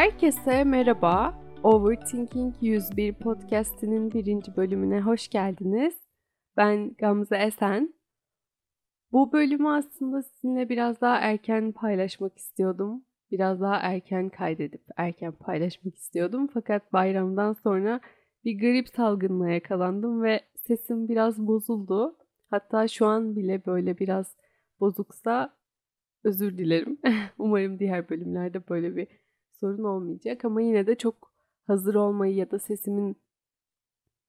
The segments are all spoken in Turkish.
Herkese merhaba. Overthinking 101 podcast'inin birinci bölümüne hoş geldiniz. Ben Gamze Esen. Bu bölümü aslında sizinle biraz daha erken paylaşmak istiyordum. Biraz daha erken kaydedip erken paylaşmak istiyordum. Fakat bayramdan sonra bir grip salgınına yakalandım ve sesim biraz bozuldu. Hatta şu an bile böyle biraz bozuksa özür dilerim. Umarım diğer bölümlerde böyle bir sorun olmayacak ama yine de çok hazır olmayı ya da sesimin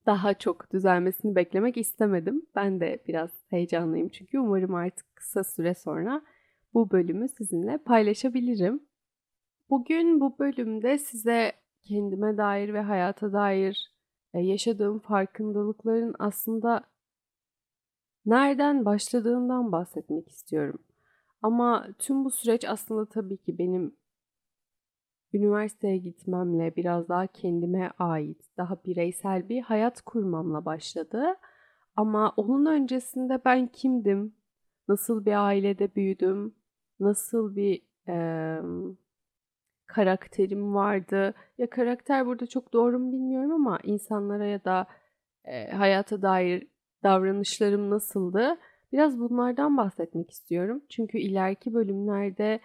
daha çok düzelmesini beklemek istemedim. Ben de biraz heyecanlıyım çünkü umarım artık kısa süre sonra bu bölümü sizinle paylaşabilirim. Bugün bu bölümde size kendime dair ve hayata dair e, yaşadığım farkındalıkların aslında nereden başladığından bahsetmek istiyorum. Ama tüm bu süreç aslında tabii ki benim üniversiteye gitmemle biraz daha kendime ait, daha bireysel bir hayat kurmamla başladı. Ama onun öncesinde ben kimdim? Nasıl bir ailede büyüdüm? Nasıl bir e, karakterim vardı? Ya karakter burada çok doğru mu bilmiyorum ama insanlara ya da e, hayata dair davranışlarım nasıldı? Biraz bunlardan bahsetmek istiyorum. Çünkü ileriki bölümlerde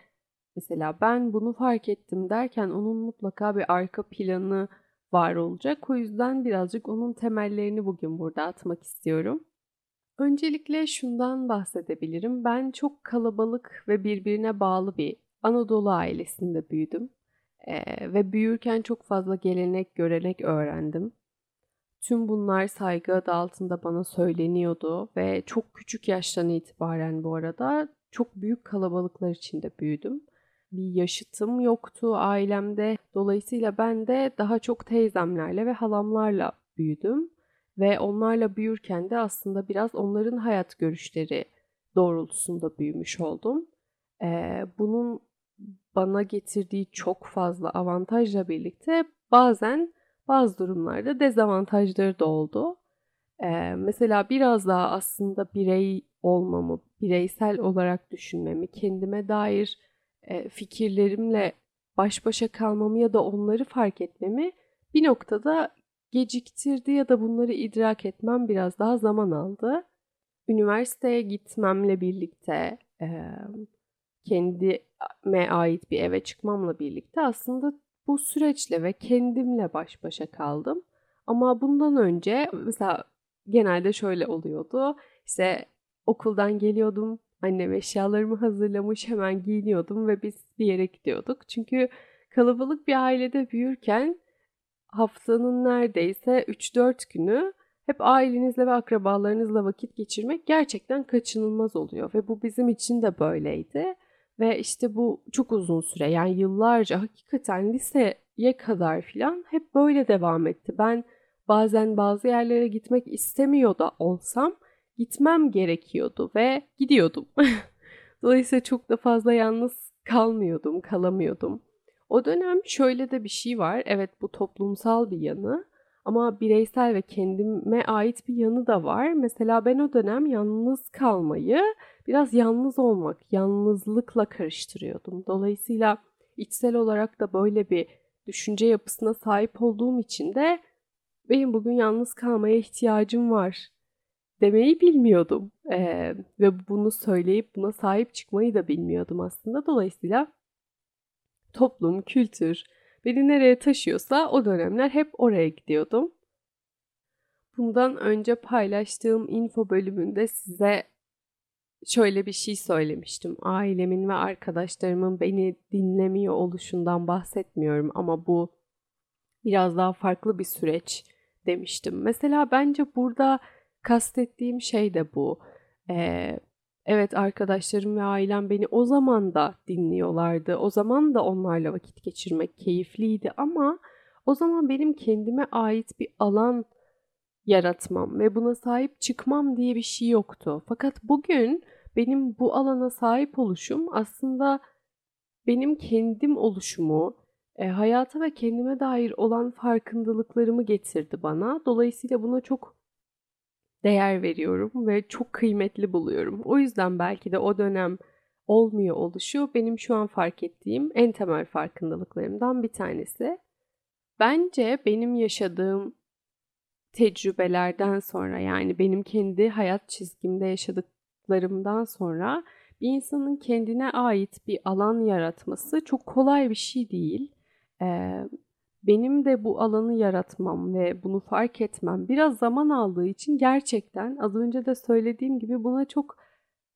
mesela ben bunu fark ettim derken onun mutlaka bir arka planı var olacak. O yüzden birazcık onun temellerini bugün burada atmak istiyorum. Öncelikle şundan bahsedebilirim. Ben çok kalabalık ve birbirine bağlı bir Anadolu ailesinde büyüdüm. Ee, ve büyürken çok fazla gelenek, görenek öğrendim. Tüm bunlar saygı adı altında bana söyleniyordu ve çok küçük yaştan itibaren bu arada çok büyük kalabalıklar içinde büyüdüm. Bir yaşıtım yoktu ailemde. Dolayısıyla ben de daha çok teyzemlerle ve halamlarla büyüdüm. Ve onlarla büyürken de aslında biraz onların hayat görüşleri doğrultusunda büyümüş oldum. Ee, bunun bana getirdiği çok fazla avantajla birlikte bazen bazı durumlarda dezavantajları da oldu. Ee, mesela biraz daha aslında birey olmamı, bireysel olarak düşünmemi, kendime dair e, fikirlerimle baş başa kalmamı ya da onları fark etmemi bir noktada geciktirdi ya da bunları idrak etmem biraz daha zaman aldı. Üniversiteye gitmemle birlikte e, kendime ait bir eve çıkmamla birlikte aslında bu süreçle ve kendimle baş başa kaldım. Ama bundan önce mesela genelde şöyle oluyordu. İşte okuldan geliyordum, annem eşyalarımı hazırlamış hemen giyiniyordum ve biz bir yere gidiyorduk. Çünkü kalabalık bir ailede büyürken haftanın neredeyse 3-4 günü hep ailenizle ve akrabalarınızla vakit geçirmek gerçekten kaçınılmaz oluyor ve bu bizim için de böyleydi. Ve işte bu çok uzun süre yani yıllarca hakikaten liseye kadar filan hep böyle devam etti. Ben bazen bazı yerlere gitmek istemiyor da olsam gitmem gerekiyordu ve gidiyordum. Dolayısıyla çok da fazla yalnız kalmıyordum, kalamıyordum. O dönem şöyle de bir şey var. Evet bu toplumsal bir yanı ama bireysel ve kendime ait bir yanı da var. Mesela ben o dönem yalnız kalmayı biraz yalnız olmak, yalnızlıkla karıştırıyordum. Dolayısıyla içsel olarak da böyle bir düşünce yapısına sahip olduğum için de benim bugün yalnız kalmaya ihtiyacım var demeyi bilmiyordum. Ee, ve bunu söyleyip buna sahip çıkmayı da bilmiyordum aslında. Dolayısıyla toplum, kültür beni nereye taşıyorsa o dönemler hep oraya gidiyordum. Bundan önce paylaştığım info bölümünde size şöyle bir şey söylemiştim. Ailemin ve arkadaşlarımın beni dinlemiyor oluşundan bahsetmiyorum ama bu biraz daha farklı bir süreç demiştim. Mesela bence burada kastettiğim şey de bu. Ee, evet arkadaşlarım ve ailem beni o zaman da dinliyorlardı. O zaman da onlarla vakit geçirmek keyifliydi ama o zaman benim kendime ait bir alan yaratmam ve buna sahip çıkmam diye bir şey yoktu. Fakat bugün benim bu alana sahip oluşum aslında benim kendim oluşumu, e, hayata ve kendime dair olan farkındalıklarımı getirdi bana. Dolayısıyla buna çok değer veriyorum ve çok kıymetli buluyorum. O yüzden belki de o dönem olmuyor oluşu benim şu an fark ettiğim en temel farkındalıklarımdan bir tanesi. Bence benim yaşadığım tecrübelerden sonra yani benim kendi hayat çizgimde yaşadıklarımdan sonra bir insanın kendine ait bir alan yaratması çok kolay bir şey değil. Ee, benim de bu alanı yaratmam ve bunu fark etmem biraz zaman aldığı için gerçekten az önce de söylediğim gibi buna çok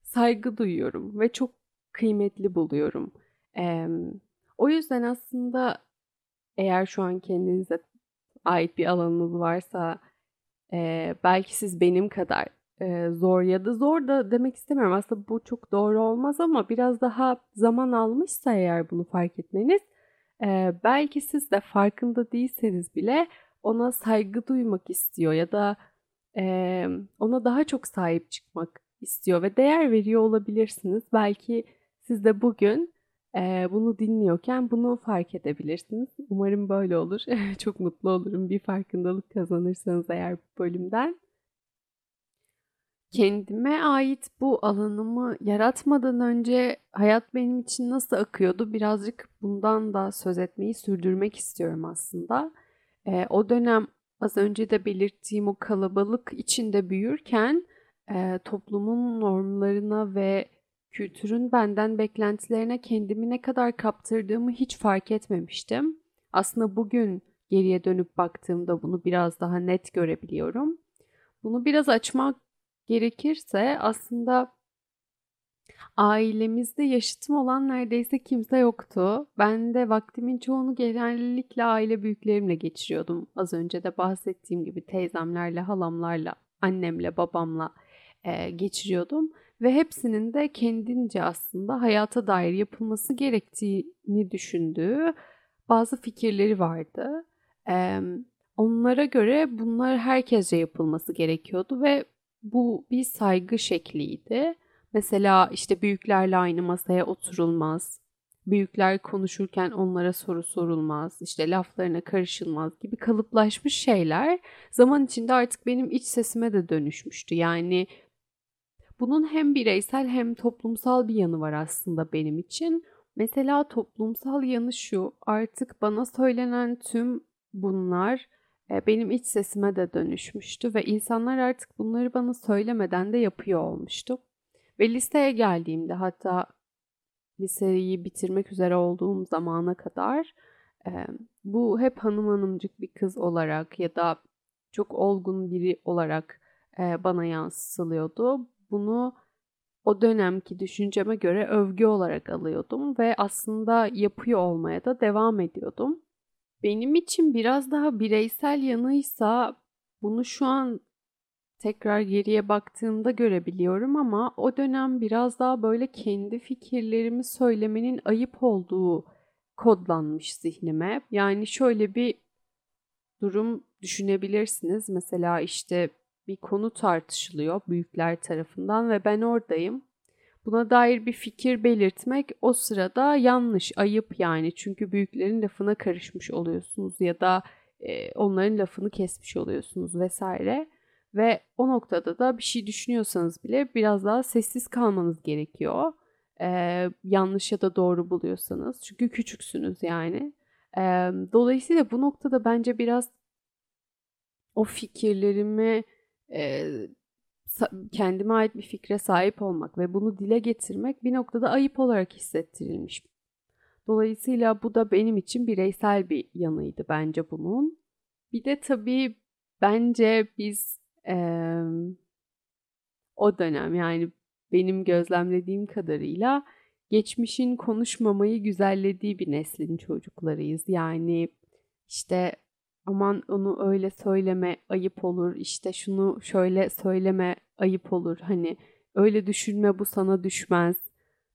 saygı duyuyorum ve çok kıymetli buluyorum. Ee, o yüzden aslında eğer şu an kendinize ait bir alanınız varsa e, belki siz benim kadar e, zor ya da zor da demek istemiyorum. Aslında bu çok doğru olmaz ama biraz daha zaman almışsa eğer bunu fark etmeniz e, belki siz de farkında değilseniz bile ona saygı duymak istiyor ya da e, ona daha çok sahip çıkmak istiyor ve değer veriyor olabilirsiniz. Belki siz de bugün e, bunu dinliyorken bunu fark edebilirsiniz. Umarım böyle olur. Çok mutlu olurum bir farkındalık kazanırsanız eğer bu bölümden. Kendime ait bu alanımı yaratmadan önce hayat benim için nasıl akıyordu birazcık bundan da söz etmeyi sürdürmek istiyorum aslında. E, o dönem az önce de belirttiğim o kalabalık içinde büyürken e, toplumun normlarına ve kültürün benden beklentilerine kendimi ne kadar kaptırdığımı hiç fark etmemiştim. Aslında bugün geriye dönüp baktığımda bunu biraz daha net görebiliyorum. Bunu biraz açmak gerekirse aslında ailemizde yaşıtım olan neredeyse kimse yoktu. Ben de vaktimin çoğunu genellikle aile büyüklerimle geçiriyordum. Az önce de bahsettiğim gibi teyzemlerle, halamlarla, annemle, babamla e, geçiriyordum ve hepsinin de kendince aslında hayata dair yapılması gerektiğini düşündüğü bazı fikirleri vardı. E, onlara göre bunlar herkese yapılması gerekiyordu ve bu bir saygı şekliydi. Mesela işte büyüklerle aynı masaya oturulmaz. Büyükler konuşurken onlara soru sorulmaz, işte laflarına karışılmaz gibi kalıplaşmış şeyler zaman içinde artık benim iç sesime de dönüşmüştü. Yani bunun hem bireysel hem toplumsal bir yanı var aslında benim için. Mesela toplumsal yanı şu, artık bana söylenen tüm bunlar benim iç sesime de dönüşmüştü ve insanlar artık bunları bana söylemeden de yapıyor olmuştu. Ve liseye geldiğimde hatta liseyi bitirmek üzere olduğum zamana kadar e, bu hep hanım hanımcık bir kız olarak ya da çok olgun biri olarak e, bana yansıtılıyordu bunu o dönemki düşünceme göre övgü olarak alıyordum ve aslında yapıyor olmaya da devam ediyordum. Benim için biraz daha bireysel yanıysa bunu şu an tekrar geriye baktığımda görebiliyorum ama o dönem biraz daha böyle kendi fikirlerimi söylemenin ayıp olduğu kodlanmış zihnime. Yani şöyle bir durum düşünebilirsiniz. Mesela işte bir konu tartışılıyor büyükler tarafından ve ben oradayım. Buna dair bir fikir belirtmek o sırada yanlış, ayıp yani. Çünkü büyüklerin lafına karışmış oluyorsunuz ya da e, onların lafını kesmiş oluyorsunuz vesaire. Ve o noktada da bir şey düşünüyorsanız bile biraz daha sessiz kalmanız gerekiyor. Ee, yanlış ya da doğru buluyorsanız. Çünkü küçüksünüz yani. Ee, dolayısıyla bu noktada bence biraz o fikirlerimi e, kendime ait bir fikre sahip olmak ve bunu dile getirmek bir noktada ayıp olarak hissettirilmiş. Dolayısıyla bu da benim için bireysel bir yanıydı bence bunun. Bir de tabii bence biz e, o dönem yani benim gözlemlediğim kadarıyla geçmişin konuşmamayı güzellediği bir neslin çocuklarıyız. Yani işte aman onu öyle söyleme ayıp olur işte şunu şöyle söyleme ayıp olur hani öyle düşünme bu sana düşmez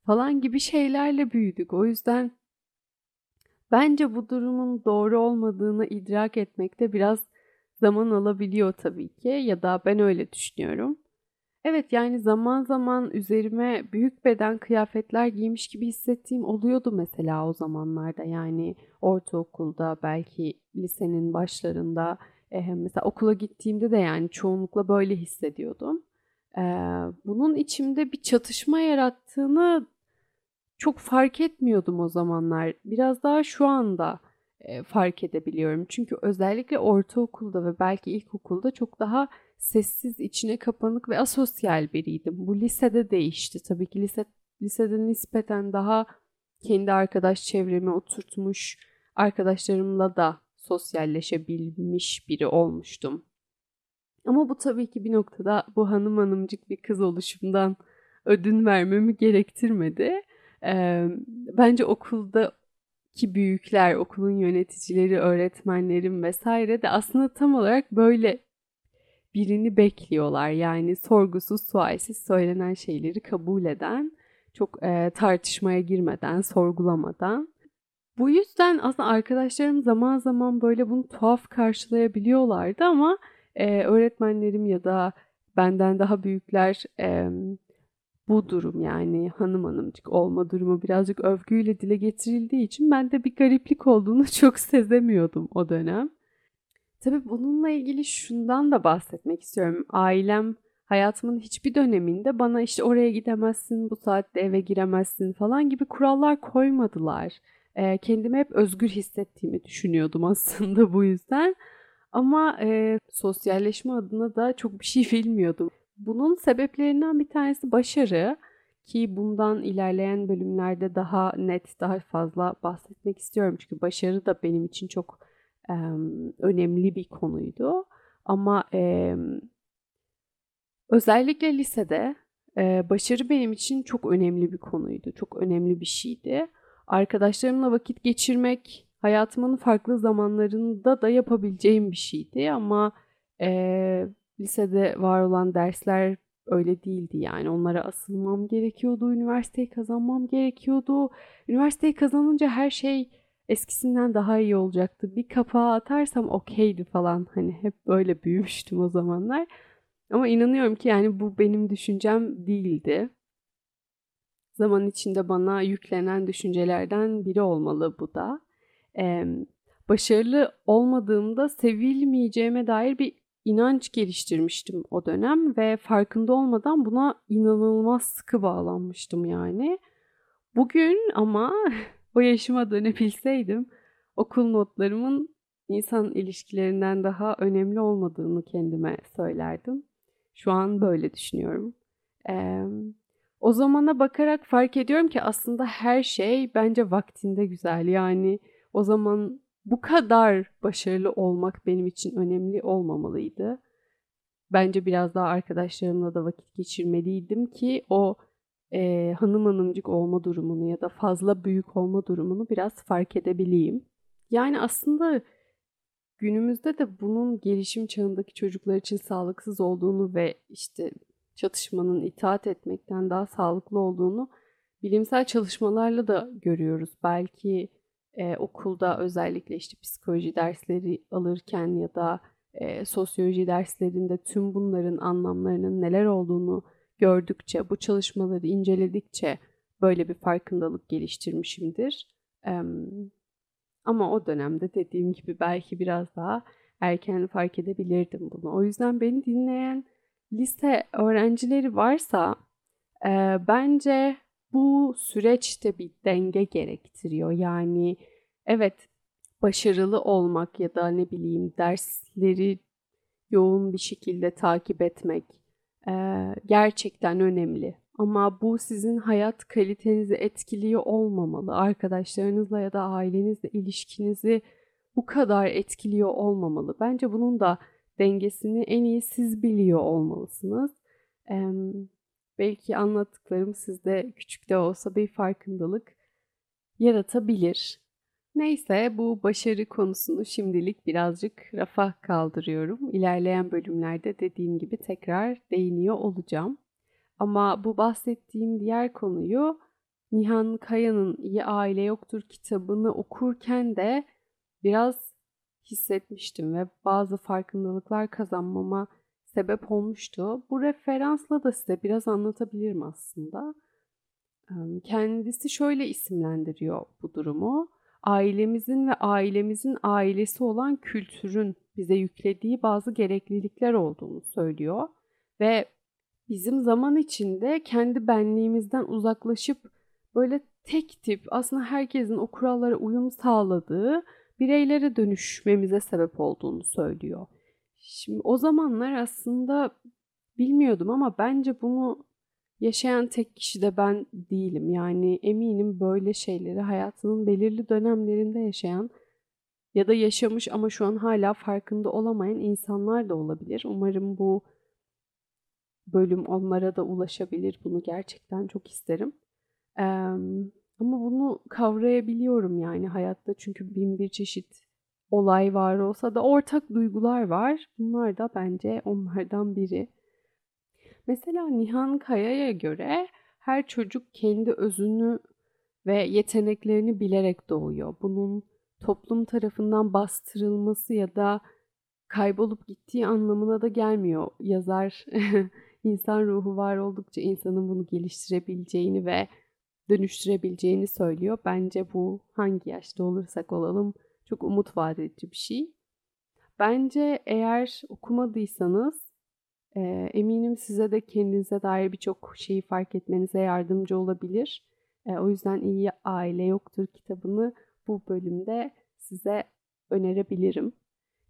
falan gibi şeylerle büyüdük. O yüzden bence bu durumun doğru olmadığını idrak etmekte biraz zaman alabiliyor tabii ki ya da ben öyle düşünüyorum. Evet yani zaman zaman üzerime büyük beden kıyafetler giymiş gibi hissettiğim oluyordu mesela o zamanlarda. Yani ortaokulda belki lisenin başlarında mesela okula gittiğimde de yani çoğunlukla böyle hissediyordum. Bunun içimde bir çatışma yarattığını çok fark etmiyordum o zamanlar. Biraz daha şu anda e, fark edebiliyorum. Çünkü özellikle ortaokulda ve belki ilkokulda çok daha sessiz, içine kapanık ve asosyal biriydim. Bu lisede değişti. Tabii ki lise, lisede nispeten daha kendi arkadaş çevremi oturtmuş, arkadaşlarımla da sosyalleşebilmiş biri olmuştum. Ama bu tabii ki bir noktada bu hanım hanımcık bir kız oluşumdan ödün vermemi gerektirmedi. Ee, bence okulda ki büyükler, okulun yöneticileri, öğretmenlerim vesaire de aslında tam olarak böyle birini bekliyorlar. Yani sorgusuz, sualsiz söylenen şeyleri kabul eden, çok e, tartışmaya girmeden, sorgulamadan. Bu yüzden aslında arkadaşlarım zaman zaman böyle bunu tuhaf karşılayabiliyorlardı ama e, öğretmenlerim ya da benden daha büyükler e, bu durum yani hanım hanımcık olma durumu birazcık övgüyle dile getirildiği için ben de bir gariplik olduğunu çok sezemiyordum o dönem. Tabii bununla ilgili şundan da bahsetmek istiyorum. Ailem hayatımın hiçbir döneminde bana işte oraya gidemezsin, bu saatte eve giremezsin falan gibi kurallar koymadılar. E, kendimi hep özgür hissettiğimi düşünüyordum aslında bu yüzden. Ama e, sosyalleşme adına da çok bir şey bilmiyordum. Bunun sebeplerinden bir tanesi başarı ki bundan ilerleyen bölümlerde daha net, daha fazla bahsetmek istiyorum. Çünkü başarı da benim için çok e, önemli bir konuydu. Ama e, özellikle lisede e, başarı benim için çok önemli bir konuydu. Çok önemli bir şeydi. Arkadaşlarımla vakit geçirmek hayatımın farklı zamanlarında da yapabileceğim bir şeydi. Ama e, lisede var olan dersler öyle değildi yani. Onlara asılmam gerekiyordu, üniversiteyi kazanmam gerekiyordu. Üniversiteyi kazanınca her şey eskisinden daha iyi olacaktı. Bir kapağı atarsam okeydi falan. Hani hep böyle büyümüştüm o zamanlar. Ama inanıyorum ki yani bu benim düşüncem değildi. Zaman içinde bana yüklenen düşüncelerden biri olmalı bu da. Ee, başarılı olmadığımda sevilmeyeceğime dair bir inanç geliştirmiştim o dönem ve farkında olmadan buna inanılmaz sıkı bağlanmıştım yani. Bugün ama o yaşıma dönebilseydim okul notlarımın insan ilişkilerinden daha önemli olmadığını kendime söylerdim. Şu an böyle düşünüyorum. Ee, o zamana bakarak fark ediyorum ki aslında her şey bence vaktinde güzel. Yani o zaman bu kadar başarılı olmak benim için önemli olmamalıydı. Bence biraz daha arkadaşlarımla da vakit geçirmeliydim ki o e, hanım hanımcık olma durumunu ya da fazla büyük olma durumunu biraz fark edebileyim. Yani aslında günümüzde de bunun gelişim çağındaki çocuklar için sağlıksız olduğunu ve işte çatışmanın itaat etmekten daha sağlıklı olduğunu bilimsel çalışmalarla da görüyoruz. Belki e, okulda özellikle işte psikoloji dersleri alırken ya da e, sosyoloji derslerinde tüm bunların anlamlarının neler olduğunu gördükçe, bu çalışmaları inceledikçe böyle bir farkındalık geliştirmişimdir. E, ama o dönemde dediğim gibi belki biraz daha erken fark edebilirdim bunu. O yüzden beni dinleyen lise öğrencileri varsa e, bence bu süreçte bir denge gerektiriyor. Yani evet başarılı olmak ya da ne bileyim dersleri yoğun bir şekilde takip etmek e, gerçekten önemli. Ama bu sizin hayat kalitenizi etkiliyor olmamalı. Arkadaşlarınızla ya da ailenizle ilişkinizi bu kadar etkiliyor olmamalı. Bence bunun da dengesini en iyi siz biliyor olmalısınız. Belki anlattıklarım sizde küçük de olsa bir farkındalık yaratabilir. Neyse bu başarı konusunu şimdilik birazcık rafa kaldırıyorum. İlerleyen bölümlerde dediğim gibi tekrar değiniyor olacağım. Ama bu bahsettiğim diğer konuyu Nihan Kaya'nın İyi Aile Yoktur kitabını okurken de biraz hissetmiştim ve bazı farkındalıklar kazanmama sebep olmuştu. Bu referansla da size biraz anlatabilirim aslında. Kendisi şöyle isimlendiriyor bu durumu. Ailemizin ve ailemizin ailesi olan kültürün bize yüklediği bazı gereklilikler olduğunu söylüyor ve bizim zaman içinde kendi benliğimizden uzaklaşıp böyle tek tip aslında herkesin o kurallara uyum sağladığı bireylere dönüşmemize sebep olduğunu söylüyor. Şimdi o zamanlar aslında bilmiyordum ama bence bunu yaşayan tek kişi de ben değilim. Yani eminim böyle şeyleri hayatının belirli dönemlerinde yaşayan ya da yaşamış ama şu an hala farkında olamayan insanlar da olabilir. Umarım bu bölüm onlara da ulaşabilir. Bunu gerçekten çok isterim. Ee, ama bunu kavrayabiliyorum yani hayatta çünkü bin bir çeşit olay var olsa da ortak duygular var. Bunlar da bence onlardan biri. Mesela Nihan Kaya'ya göre her çocuk kendi özünü ve yeteneklerini bilerek doğuyor. Bunun toplum tarafından bastırılması ya da kaybolup gittiği anlamına da gelmiyor. Yazar insan ruhu var oldukça insanın bunu geliştirebileceğini ve dönüştürebileceğini söylüyor. Bence bu hangi yaşta olursak olalım çok umut vaat bir şey. Bence eğer okumadıysanız e, eminim size de kendinize dair birçok şeyi fark etmenize yardımcı olabilir. E, o yüzden iyi Aile Yoktur kitabını bu bölümde size önerebilirim.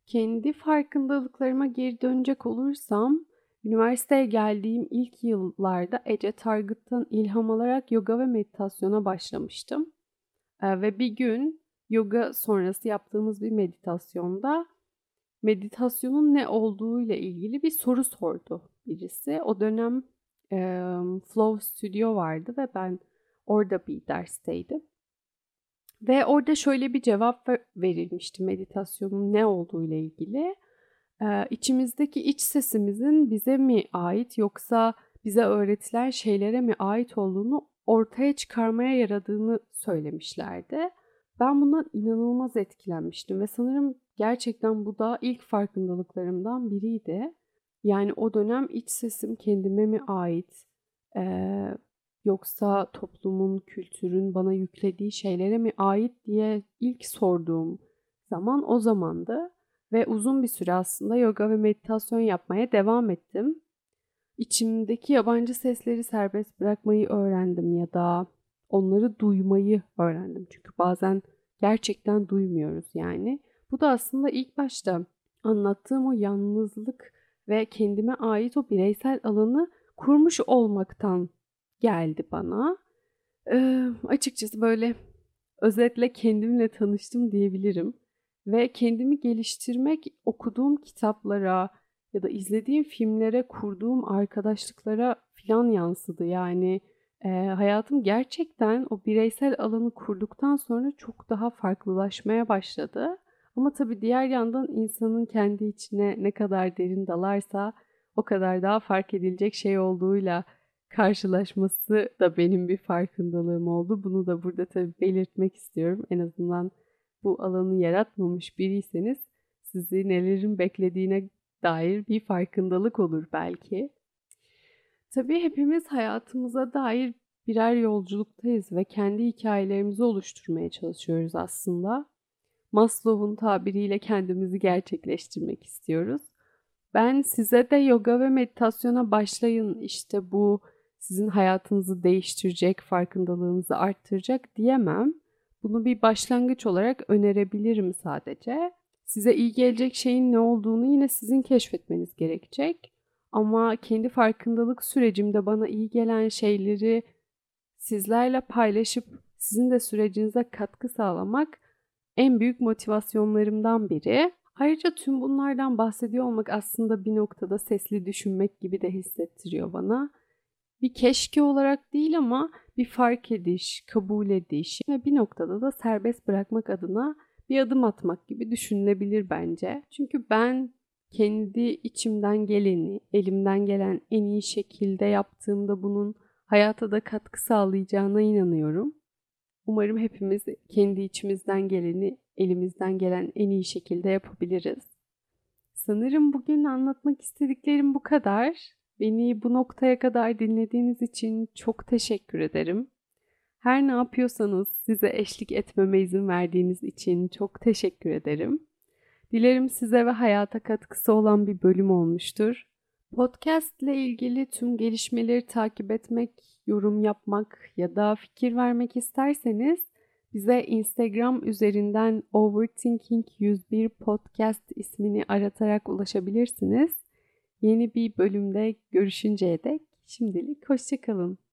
Kendi farkındalıklarıma geri dönecek olursam, üniversiteye geldiğim ilk yıllarda Ece Targıt'tan ilham alarak yoga ve meditasyona başlamıştım. Ee, ve bir gün yoga sonrası yaptığımız bir meditasyonda meditasyonun ne olduğu ile ilgili bir soru sordu birisi. O dönem e, Flow Studio vardı ve ben orada bir dersteydim. Ve orada şöyle bir cevap verilmişti meditasyonun ne olduğu ile ilgili. Ee, içimizdeki iç sesimizin bize mi ait yoksa bize öğretilen şeylere mi ait olduğunu ortaya çıkarmaya yaradığını söylemişlerdi. Ben bundan inanılmaz etkilenmiştim ve sanırım gerçekten bu da ilk farkındalıklarımdan biriydi. Yani o dönem iç sesim kendime mi ait? Ee, yoksa toplumun, kültürün bana yüklediği şeylere mi ait diye ilk sorduğum zaman o zamandı. Ve uzun bir süre aslında yoga ve meditasyon yapmaya devam ettim. İçimdeki yabancı sesleri serbest bırakmayı öğrendim ya da onları duymayı öğrendim. Çünkü bazen gerçekten duymuyoruz yani. Bu da aslında ilk başta anlattığım o yalnızlık ve kendime ait o bireysel alanı kurmuş olmaktan geldi bana. Ee, açıkçası böyle özetle kendimle tanıştım diyebilirim. Ve kendimi geliştirmek okuduğum kitaplara ya da izlediğim filmlere, kurduğum arkadaşlıklara filan yansıdı. Yani e, hayatım gerçekten o bireysel alanı kurduktan sonra çok daha farklılaşmaya başladı. Ama tabii diğer yandan insanın kendi içine ne kadar derin dalarsa o kadar daha fark edilecek şey olduğuyla karşılaşması da benim bir farkındalığım oldu. Bunu da burada tabii belirtmek istiyorum. En azından bu alanı yaratmamış biriyseniz sizi nelerin beklediğine dair bir farkındalık olur belki. Tabii hepimiz hayatımıza dair birer yolculuktayız ve kendi hikayelerimizi oluşturmaya çalışıyoruz aslında. Maslow'un tabiriyle kendimizi gerçekleştirmek istiyoruz. Ben size de yoga ve meditasyona başlayın işte bu sizin hayatınızı değiştirecek, farkındalığınızı arttıracak diyemem. Bunu bir başlangıç olarak önerebilirim sadece. Size iyi gelecek şeyin ne olduğunu yine sizin keşfetmeniz gerekecek. Ama kendi farkındalık sürecimde bana iyi gelen şeyleri sizlerle paylaşıp sizin de sürecinize katkı sağlamak en büyük motivasyonlarımdan biri. Ayrıca tüm bunlardan bahsediyor olmak aslında bir noktada sesli düşünmek gibi de hissettiriyor bana bir keşke olarak değil ama bir fark ediş, kabul ediş ve bir noktada da serbest bırakmak adına bir adım atmak gibi düşünülebilir bence. Çünkü ben kendi içimden geleni, elimden gelen en iyi şekilde yaptığımda bunun hayata da katkı sağlayacağına inanıyorum. Umarım hepimiz kendi içimizden geleni, elimizden gelen en iyi şekilde yapabiliriz. Sanırım bugün anlatmak istediklerim bu kadar. Beni bu noktaya kadar dinlediğiniz için çok teşekkür ederim. Her ne yapıyorsanız size eşlik etmeme izin verdiğiniz için çok teşekkür ederim. Dilerim size ve hayata katkısı olan bir bölüm olmuştur. Podcast ile ilgili tüm gelişmeleri takip etmek, yorum yapmak ya da fikir vermek isterseniz bize Instagram üzerinden Overthinking 101 Podcast ismini aratarak ulaşabilirsiniz. Yeni bir bölümde görüşünceye dek şimdilik hoşçakalın.